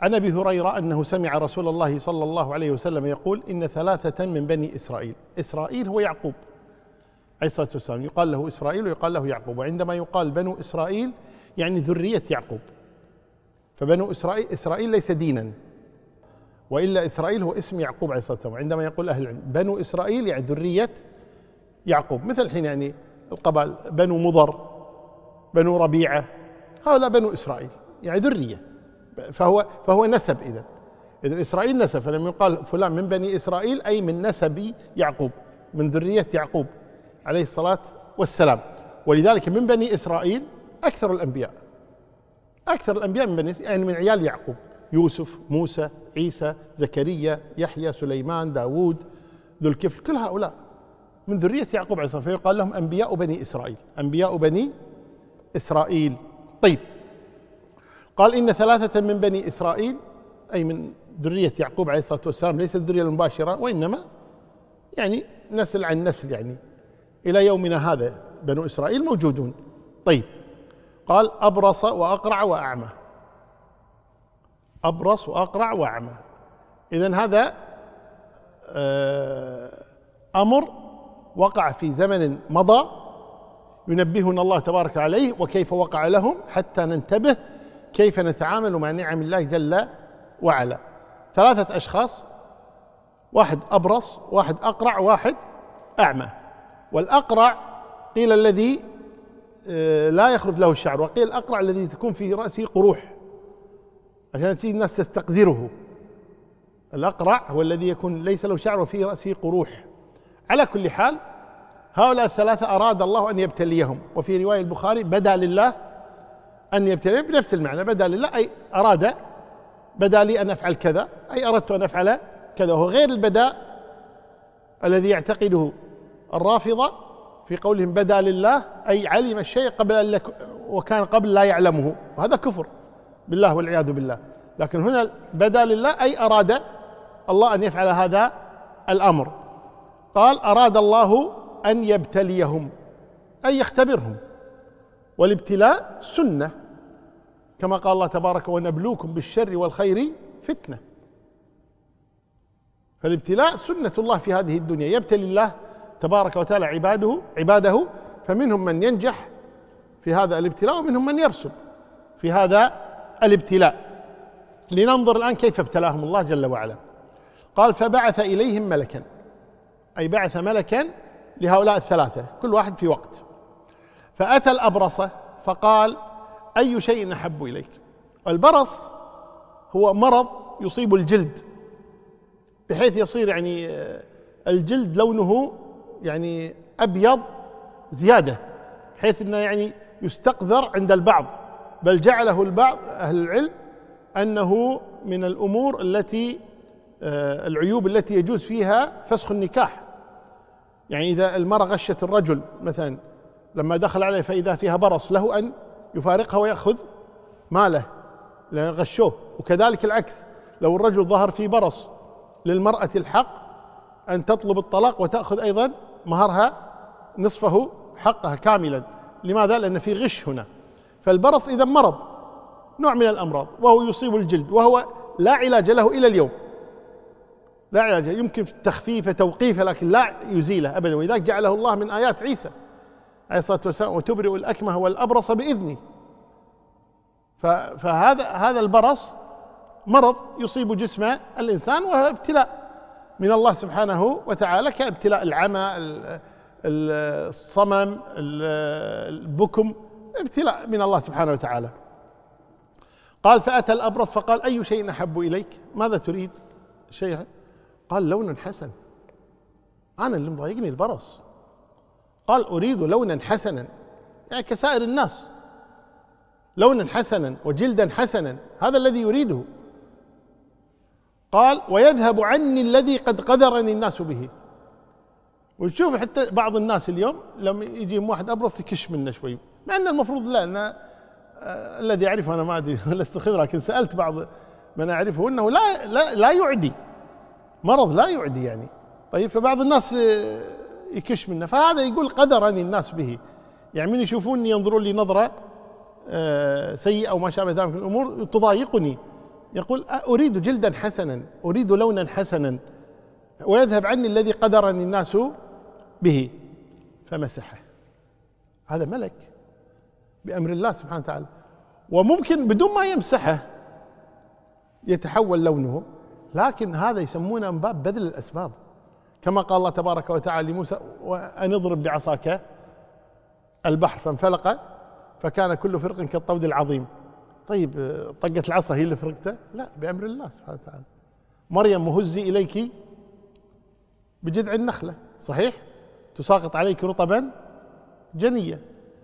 عن أبي هريرة أنه سمع رسول الله صلى الله عليه وسلم يقول إن ثلاثة من بني إسرائيل إسرائيل هو يعقوب عليه الصلاة والسلام. يقال له إسرائيل ويقال له يعقوب وعندما يقال بنو إسرائيل يعني ذرية يعقوب. فبنو اسرائيل إسرائيل ليس دينا وإلا إسرائيل هو اسم يعقوب عليه الصلاة والسلام. عندما يقول أهل العلم بنو إسرائيل يعني ذرية يعقوب. مثل الحين يعني القبائل بنو مضر بنو ربيعة هؤلاء بنو إسرائيل يعني ذرية. فهو فهو نسب اذا اذا إسرائيل نسب فلما يقال فلان من بني إسرائيل أي من نسب يعقوب من ذرية يعقوب عليه الصلاة والسلام. ولذلك من بني إسرائيل أكثر الأنبياء أكثر الأنبياء من بني يعني من عيال يعقوب يوسف موسى عيسى زكريا يحيى سليمان داوود ذو الكفل كل هؤلاء من ذرية يعقوب عليه الصلاة والسلام. فيقال لهم أنبياء بني إسرائيل أنبياء بني إسرائيل. طيب قال إن ثلاثة من بني إسرائيل أي من ذرية يعقوب عليه الصلاة والسلام ليست الذرية المباشرة وإنما يعني نسل عن نسل يعني إلى يومنا هذا بنو إسرائيل موجودون. طيب قال أبرص وأقرع وأعمى. أبرص وأقرع وأعمى. إذا هذا آه، أمر وقع في زمن مضى ينبهنا الله تبارك عليه وكيف وقع لهم حتى ننتبه كيف نتعامل مع نعم الله جل وعلا. ثلاثة أشخاص واحد أبرص واحد أقرع واحد أعمى. والأقرع قيل الذي آه، لا يخرج له الشعر وقيل الأقرع الذي تكون في رأسه قروح عشان تجي الناس تستقذره. الأقرع هو الذي يكون ليس له شعر وفي رأسه قروح. على كل حال هؤلاء الثلاثة أراد الله أن يبتليهم. وفي رواية البخاري بدا لله أن يبتليهم بنفس المعنى بدا لله أي أراد بدا لي أن أفعل كذا أي أردت أن أفعل كذا وهو غير البداء الذي يعتقده الرافضة في قولهم بدا لله أي علم الشيء قبل أن وكان قبل لا يعلمه وهذا كفر بالله والعياذ بالله. لكن هنا بدا لله أي أراد الله أن يفعل هذا الأمر. قال أراد الله أن يبتليهم أي يختبرهم. والابتلاء سنة. كما قال الله تبارك ونبلوكم بالشر والخير فتنة. فالابتلاء سنة الله في هذه الدنيا. يبتلي الله تبارك وتعالى عباده عباده فمنهم من ينجح في هذا الابتلاء ومنهم من يرسب في هذا الابتلاء. لننظر الآن كيف ابتلاهم الله جل وعلا. قال فبعث إليهم ملكا. أي بعث ملكا لهؤلاء الثلاثة كل واحد في وقت. فأتى الأبرص فقال أي شيء أحب إليك. البرص هو مرض يصيب الجلد بحيث يصير يعني الجلد لونه يعني أبيض زيادة بحيث أنه يعني يستقذر عند البعض. بل جعله البعض أهل العلم أنه من الأمور التي آه، العيوب التي يجوز فيها فسخ النكاح. يعني إذا المرأة غشت الرجل مثلا لما دخل عليه فإذا فيها برص له أن يفارقها ويأخذ ماله لأن غشوه. وكذلك العكس لو الرجل ظهر في برص للمرأة الحق أن تطلب الطلاق وتأخذ أيضا مهرها نصفه حقها كاملا. لماذا؟ لأن في غش هنا. فالبرص إذا مرض نوع من الأمراض وهو يصيب الجلد وهو لا علاج له إلى اليوم. لا علاج يمكن تخفيفه توقيفه لكن لا يزيله ابدا. ولذلك جعله الله من آيات عيسى. عليه الصلاة والسلام وتبرئ الأكمه والأبرص بإذنه. فهذا هذا البرص مرض يصيب جسم الإنسان وهو ابتلاء من الله سبحانه وتعالى كابتلاء العمى الصمم البكم ابتلاء من الله سبحانه وتعالى. قال فأتى الأبرص فقال أي شيء أحب إليك؟ ماذا تريد شيء قال لون حسن. أنا اللي مضايقني البرص. قال أريد لونا حسنا يعني كسائر الناس لونا حسنا وجلدا حسنا هذا الذي يريده. قال ويذهب عني الذي قد قدرني الناس به. وتشوف حتى بعض الناس اليوم لما يجيهم واحد أبرص يكش منه شوي مع إن المفروض لا أن آه الذي أعرفه أنا ما أدري لست خبره لكن سألت بعض من أعرفه إنه لا لا لا يعدي مرض لا يعدي يعني. طيب فبعض الناس آه، يكش منه. فهذا يقول قدرني الناس به. يعني من يشوفوني ينظرون لي نظرة آه، سيئة أو ما شابه ذلك من الأمور تضايقني. يقول أريد جلدا حسنا أريد لونا حسنا. ويذهب عني الذي قدرني الناس به. فمسحه. هذا ملك بأمر الله سبحانه وتعالى. وممكن بدون ما يمسحه يتحول لونه لكن هذا يسمونه من باب بذل الأسباب. كما قال الله تبارك وتعالى لموسى وأن اضرب بعصاك البحر فانفلق فكان كل فرق كالطود العظيم. طيب طقت العصا هي اللي فرقته؟ لا بأمر الله سبحانه وتعالى. مريم مهزي إليك بجذع النخلة. صحيح؟ تساقط عليك رطبا جنية.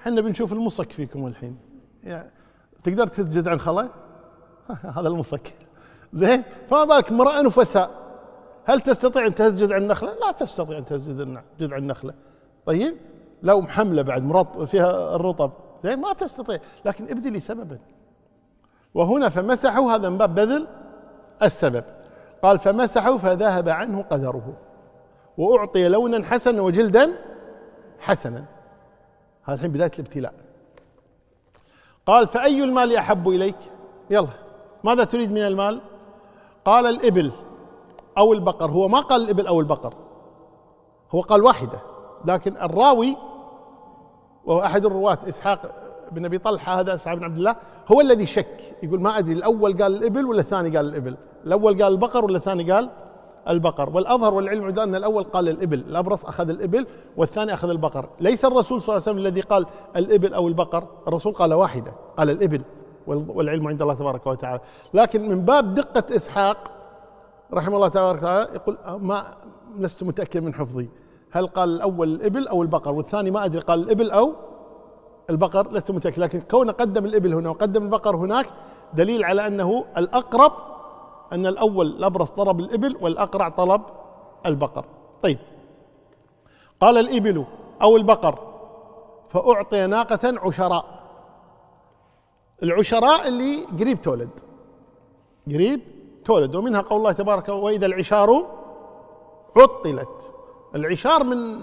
إحنا بنشوف المصك فيكم الحين. يعني تقدر تهز جذع الخلا هذا المصك. زين فما بالك امرأة نفساء. هل تستطيع أن تهز جذع النخلة؟ لا تستطيع أن تهز جذع النخلة. طيب؟ لو محملة بعد مرط فيها الرطب زين ما تستطيع. لكن ابذلي سببا. وهنا فمسحوا هذا من باب بذل السبب. قال فمسحوا فذهب عنه قدره. وأعطي لونا حسنا وجلدا حسنا. هذا الحين بداية الابتلاء. قال فأي المال أحب إليك؟ يلا ماذا تريد من المال؟ قال الإبل. أو البقر. هو ما قال الإبل أو البقر. هو قال واحدة. لكن الراوي وهو أحد الرواة إسحاق بن أبي طلحة هذا إسحاق بن عبد الله هو الذي شك. يقول ما أدري الأول قال الإبل ولا الثاني قال الإبل؟ الأول قال البقر ولا الثاني قال البقر؟ والأظهر والعلم عندنا أن الأول قال الإبل. الأبرص أخذ الإبل والثاني أخذ البقر. ليس الرسول صلى الله عليه وسلم الذي قال الإبل أو البقر. الرسول قال واحدة قال الإبل والعلم عند الله تبارك وتعالى. لكن من باب دقة إسحاق رحمه الله تبارك وتعالى يقول ما لست متأكد من حفظي. هل قال الأول الإبل أو البقر؟ والثاني ما أدري قال الإبل أو البقر لست متأكد. لكن كونه قدم الإبل هنا وقدم البقر هناك دليل على أنه الأقرب أن الأول الأبرص طلب الإبل والأقرع طلب البقر. طيب. قال الإبل أو البقر فأعطي ناقة عشراء. العشراء اللي قريب تولد. قريب تولد ومنها قول الله تبارك وإذا العشار عطلت. العشار من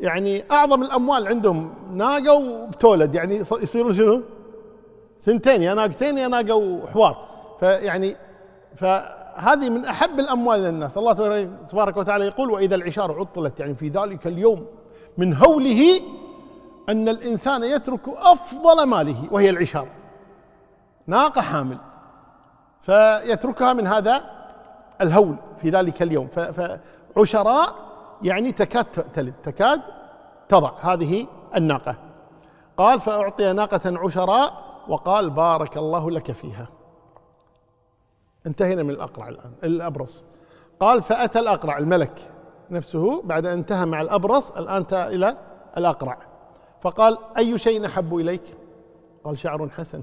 يعني أعظم الأموال عندهم. ناقة وبتولد يعني يصيرون شنو؟ ثنتين يا ناقتين يا ناقة وحوار فيعني فهذه من أحب الأموال للناس الله تبارك وتعالى يقول وإذا العشار عطلت يعني في ذلك اليوم من هوله أن الإنسان يترك أفضل ماله وهي العشار. ناقة حامل. فيتركها من هذا الهول في ذلك اليوم. فعشراء يعني تكاد تلد تكاد تضع هذه الناقة. قال فأعطي ناقة عشراء وقال بارك الله لك فيها. انتهينا من الأقرع الآن الأبرص. قال فأتى الأقرع الملك نفسه بعد أن انتهى مع الأبرص الآن إلى الأقرع. فقال أي شيء أحب إليك؟ قال شعر حسن.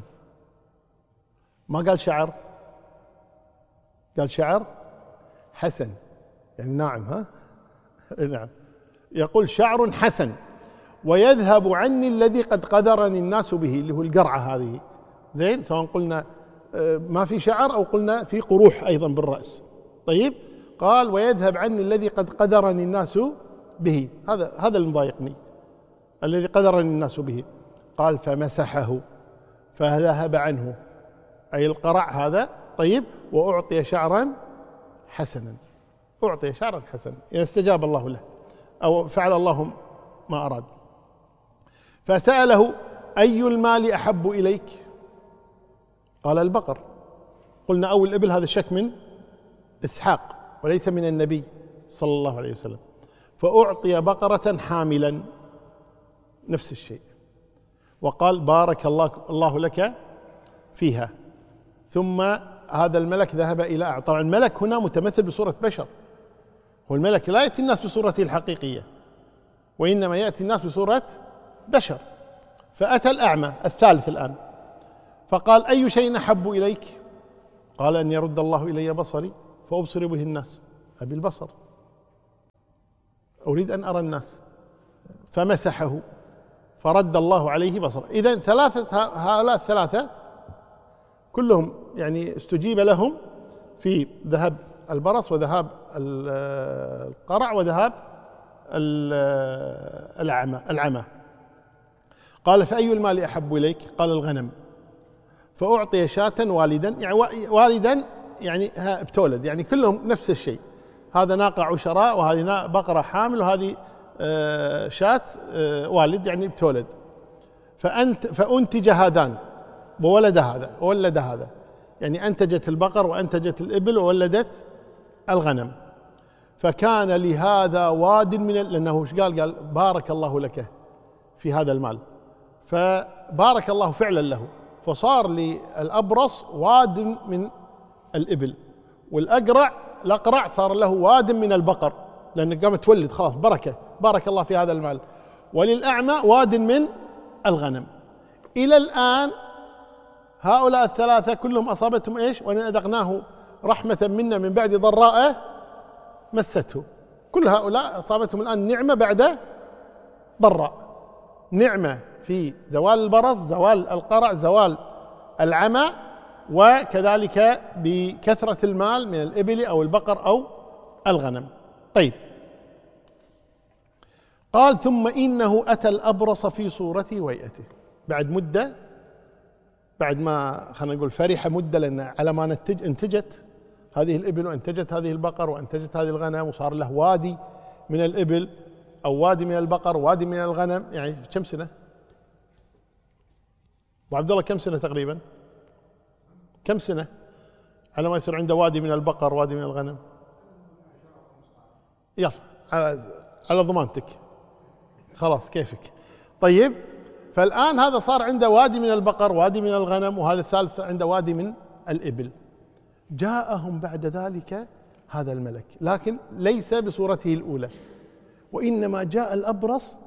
ما قال شعر؟ قال شعر حسن. يعني ناعم ها؟ نعم. يقول شعر حسن. ويذهب عني الذي قد قدرني الناس به اللي هو القرعة هذه. زين؟ سواء قلنا آه، ما في شعر أو قلنا في قروح أيضا بالرأس. طيب؟ قال ويذهب عني الذي قد قدرني الناس به. هذا هذا اللي مضايقني. الذي قدرني الناس به. قال فمسحه فذهب عنه. أي القرع هذا طيب وأعطي شعرا حسنا. أعطي شعرا حسنا. يعني استجاب الله له أو فعل الله ما أراد. فسأله أي المال أحب إليك؟ قال البقر. قلنا أو الإبل هذا الشك من إسحاق وليس من النبي صلى الله عليه وسلم. فأعطي بقرة حاملا. نفس الشيء. وقال بارك الله الله لك فيها. ثم هذا الملك ذهب إلى طبعا الملك هنا متمثل بصورة بشر. هو الملك لا يأتي الناس بصورته الحقيقية وإنما يأتي الناس بصورة بشر. فأتى الأعمى الثالث الآن فقال أي شيء أحب إليك؟ قال أن يرد الله إلي بصري فأبصر به الناس أبي البصر. أريد أن أرى الناس. فمسحه فرد الله عليه بصر إذا ثلاثة هؤلاء الثلاثة كلهم يعني استجيب لهم في ذهاب البرص وذهاب القرع وذهاب العمى العمى. قال فأي المال أحب إليك؟ قال الغنم. فأعطي شاة والدا يعني والدا يعني بتولد يعني كلهم نفس الشيء. هذا ناقة عشراء وهذه بقرة حامل وهذه آه، شاة آه، والد يعني بتولد. فأنت فأنتج هذان. وولد هذا وولد هذا. يعني أنتجت البقر وأنتجت الإبل وولدت الغنم. فكان لهذا واد من لأنه إيش قال؟ قال بارك الله لك في هذا المال. فبارك الله فعلا له. فصار للأبرص واد من الإبل. والأقرع الأقرع صار له واد من البقر. لأنه قامت تولد خلاص بركة بارك الله في هذا المال. وللأعمى واد من الغنم. إلى الآن هؤلاء الثلاثة كلهم أصابتهم إيش؟ وإن أذقناه رحمة منا من بعد ضراء مسته. كل هؤلاء أصابتهم الآن نعمة بعد ضراء. نعمة في زوال البرص زوال القرع زوال العمى وكذلك بكثرة المال من الإبل أو البقر أو الغنم. طيب. قال ثم إنه أتى الأبرص في صورته وهيئته بعد مدة بعد ما خلينا نقول فرح مدة لأن على ما نتج انتجت هذه الإبل وانتجت هذه البقر وانتجت هذه الغنم وصار له وادي من الإبل أو وادي من البقر وادي من الغنم يعني كم سنة؟ أبو عبد الله كم سنة تقريبا؟ كم سنة؟ على ما يصير عنده وادي من البقر وادي من الغنم يلا على, على ضمانتك خلاص كيفك طيب فالآن هذا صار عنده وادي من البقر وادي من الغنم وهذا الثالث عنده وادي من الإبل. جاءهم بعد ذلك هذا الملك لكن ليس بصورته الأولى وإنما جاء الأبرص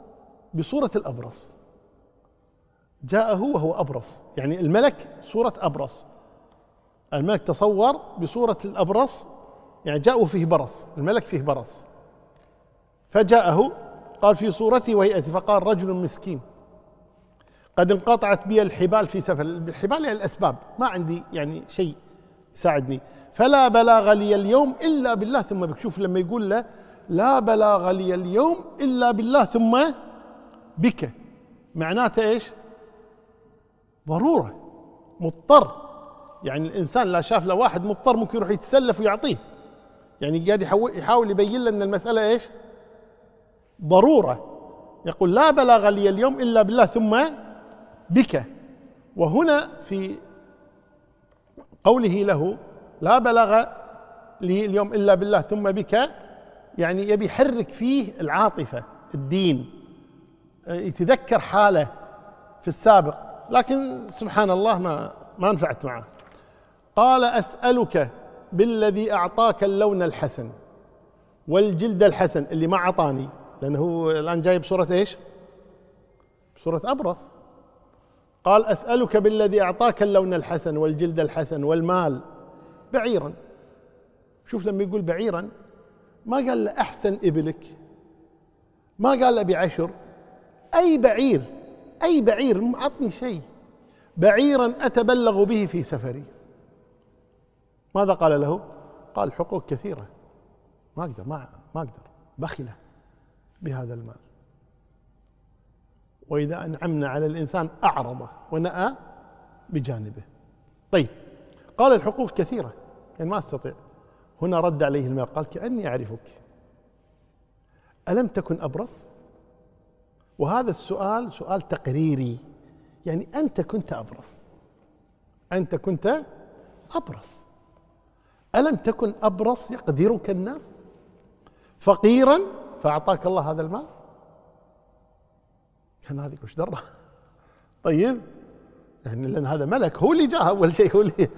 بصورة الأبرص. جاءه وهو أبرص يعني الملك صورة أبرص. الملك تصور بصورة الأبرص يعني جاءه فيه برص الملك فيه برص. فجاءه قال في صورته وهيئته فقال رجل مسكين. قد انقطعت بي الحبال في سفر. الحبال يعني الأسباب. ما عندي يعني شيء يساعدني. فلا بلاغ لي اليوم إلا بالله. ثم بك شوف لما يقول له لا بلاغ لي اليوم إلا بالله. ثم بك. معناته إيش؟ ضرورة. مضطر. يعني الإنسان لا شاف له واحد مضطر ممكن يروح يتسلف ويعطيه. يعني قاعد يحاول يبين لنا أن المسألة إيش؟ ضرورة. يقول لا بلاغ لي اليوم إلا بالله. ثم بك. وهنا في قوله له لا بلغ لي اليوم إلا بالله ثم بك يعني يبي يحرك فيه العاطفة الدين يتذكر حاله في السابق. لكن سبحان الله ما ما نفعت معه. قال أسألك بالذي أعطاك اللون الحسن والجلد الحسن اللي ما أعطاني لأنه هو الآن جاي بصورة إيش؟ بصورة أبرص. قال أسألك بالذي أعطاك اللون الحسن والجلد الحسن والمال. بعيرا. شوف لما يقول بعيرا ما قال له أحسن إبلك. ما قال له بعشر أي بعير أي بعير أعطني شيء. بعيرا أتبلغ به في سفري. ماذا قال له؟ قال حقوق كثيرة. ما أقدر ما ما أقدر. بخلة بهذا المال. وإذا أنعمنا على الإنسان أعرض ونأى بجانبه. طيب قال الحقوق كثيرة يعني ما أستطيع. هنا رد عليه المال قال كأني أعرفك. ألم تكن أبرص؟ وهذا السؤال سؤال تقريري. يعني أنت كنت أبرص. أنت كنت أبرص. ألم تكن أبرص يقدرك الناس؟ فقيرا فأعطاك الله هذا المال؟ كان هذيك وش دره طيب يعني لأن هذا ملك هو اللي جاء أول شيء هو اللي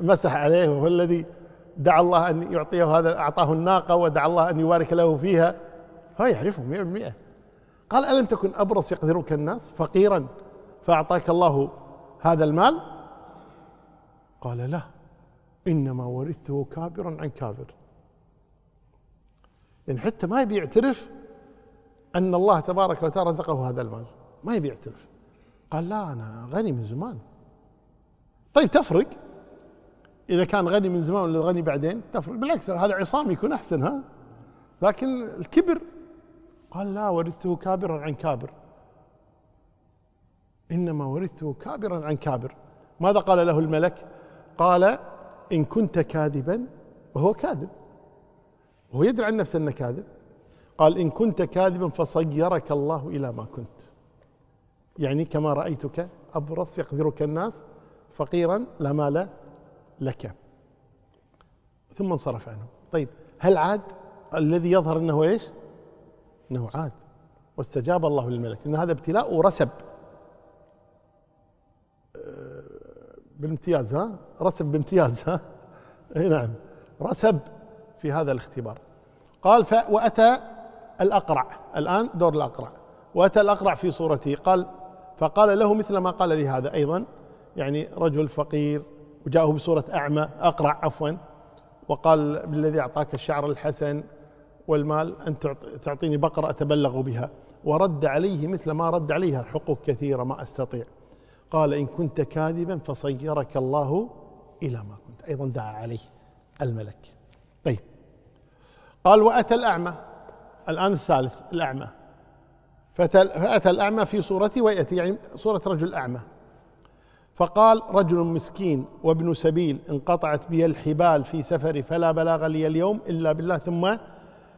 مسح عليه وهو الذي دعا الله أن يعطيه هذا أعطاه الناقة ودعا الله أن يبارك له فيها. هو يعرفهم 100% قال ألم تكن أبرص يقدرك الناس فقيرا فأعطاك الله هذا المال؟ قال لا إنما ورثته كابرا عن كابر يعني حتى ما يبي يعترف أن الله تبارك وتعالى رزقه هذا المال. ما يبي يعترف. قال لا أنا غني من زمان. طيب تفرق؟ إذا كان غني من زمان ولا غني بعدين؟ تفرق. بالعكس هذا عصام يكون أحسن ها؟ لكن الكبر؟ قال لا ورثته كابرا عن كابر. إنما ورثته كابرا عن كابر. ماذا قال له الملك؟ قال إن كنت كاذبا وهو كاذب. وهو يدري عن نفسه أنه كاذب. قال إن كنت كاذبا فصيرك الله إلى ما كنت. يعني كما رأيتك أبرص يقذرك الناس فقيرا لا مال لك. ثم انصرف عنه. طيب هل عاد؟ الذي يظهر إنه إيش؟ إنه عاد. واستجاب الله للملك. إن هذا ابتلاء ورسب. بالامتياز ها؟ رسب بامتياز ها؟ اي نعم. رسب في هذا الاختبار. قال ف واتى الأقرع. الآن دور الأقرع. وأتى الأقرع في صورته. قال فقال له مثل ما قال لي هذا أيضا. يعني رجل فقير وجاءه بصورة أعمى أقرع عفوا. وقال بالذي أعطاك الشعر الحسن والمال أن تعطيني بقرة أتبلغ بها. ورد عليه مثل ما رد عليها. حقوق كثيرة ما أستطيع. قال إن كنت كاذبا فصيرك الله إلى ما كنت. أيضا دعا عليه الملك. طيب. قال وأتى الأعمى. الآن الثالث الأعمى. فأتى الأعمى في صورته ويأتي يعني صورة رجل أعمى. فقال رجل مسكين وابن سبيل انقطعت بي الحبال في سفري فلا بلاغ لي اليوم إلا بالله. ثم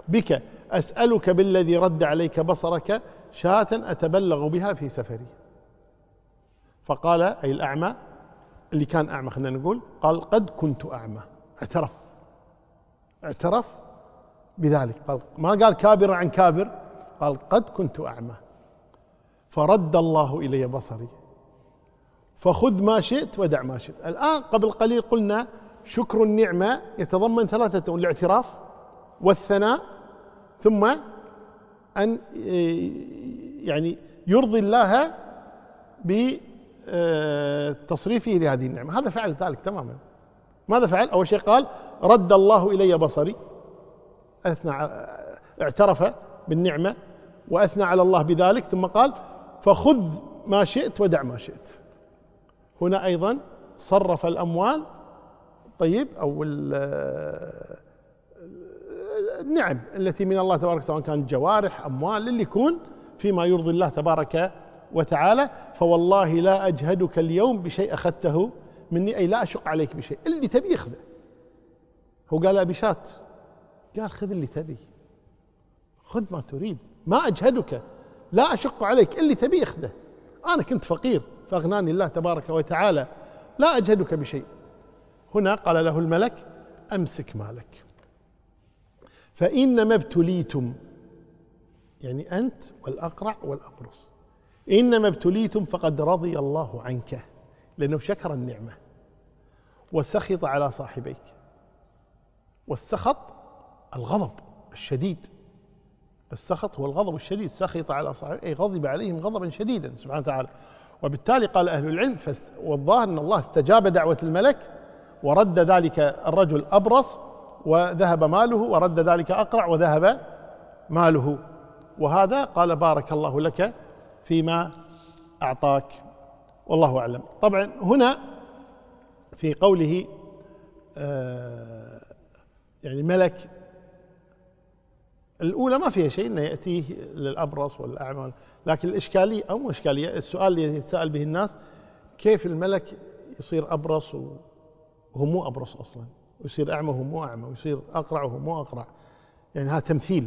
بك أسألك بالذي رد عليك بصرك شاة أتبلغ بها في سفري. فقال أي الأعمى اللي كان أعمى خلينا نقول قال قد كنت أعمى. اعترف. اعترف. بذلك. قال ما قال كابر عن كابر قال قد كنت أعمى. فرد الله إلي بصري. فخذ ما شئت ودع ما شئت. الآن قبل قليل قلنا شكر النعمة يتضمن ثلاثة الاعتراف والثناء ثم أن يعني يرضي الله بتصريفه لهذه النعمة. هذا فعل ذلك تماما. ماذا فعل؟ أول شيء قال رد الله إلي بصري. أثنى اعترف بالنعمة وأثنى على الله بذلك ثم قال فخذ ما شئت ودع ما شئت. هنا أيضا صرف الأموال طيب أو النعم التي من الله تبارك سواء كانت جوارح أموال اللي يكون فيما يرضي الله تبارك وتعالى. فوالله لا أجهدك اليوم بشيء أخذته مني أي لا أشق عليك بشيء اللي تبي خذه هو قال أبي شات قال خذ اللي تبي. خذ ما تريد. ما أجهدك. لا أشق عليك. اللي تبي اخذه أنا كنت فقير. فأغناني الله تبارك وتعالى. لا أجهدك بشيء. هنا قال له الملك أمسك مالك. فإنما ابتليتم. يعني أنت والأقرع والأبرص إنما ابتليتم فقد رضي الله عنك. لأنه شكر النعمة. وسخط على صاحبيك. والسخط الغضب الشديد. السخط هو الغضب الشديد سخط على صاحبه أي غضب عليهم غضبا شديدا سبحانه وتعالى. وبالتالي قال أهل العلم والظاهر أن الله استجاب دعوة الملك ورد ذلك الرجل أبرص وذهب ماله ورد ذلك أقرع وذهب ماله. وهذا قال بارك الله لك فيما أعطاك. والله أعلم. طبعا هنا في قوله آه، يعني ملك الأولى ما فيها شيء أنه يأتيه للأبرص والأعمى لكن الإشكالية أو مو إشكالية السؤال اللي يتساءل به الناس كيف الملك يصير أبرص وهو مو أبرص أصلا ويصير أعمى وهو مو أعمى ويصير أقرع وهو مو أقرع. يعني هذا تمثيل.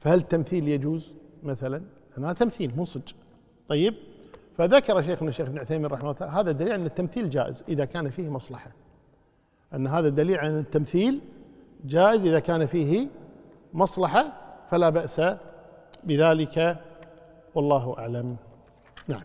فهل التمثيل يجوز مثلا؟ هذا تمثيل مو صدق. طيب فذكر شيخنا الشيخ ابن عثيمين رحمه الله هذا دليل أن التمثيل جائز إذا كان فيه مصلحة. أن هذا دليل أن التمثيل جائز إذا كان فيه مصلحة فلا بأس بذلك والله أعلم. نعم.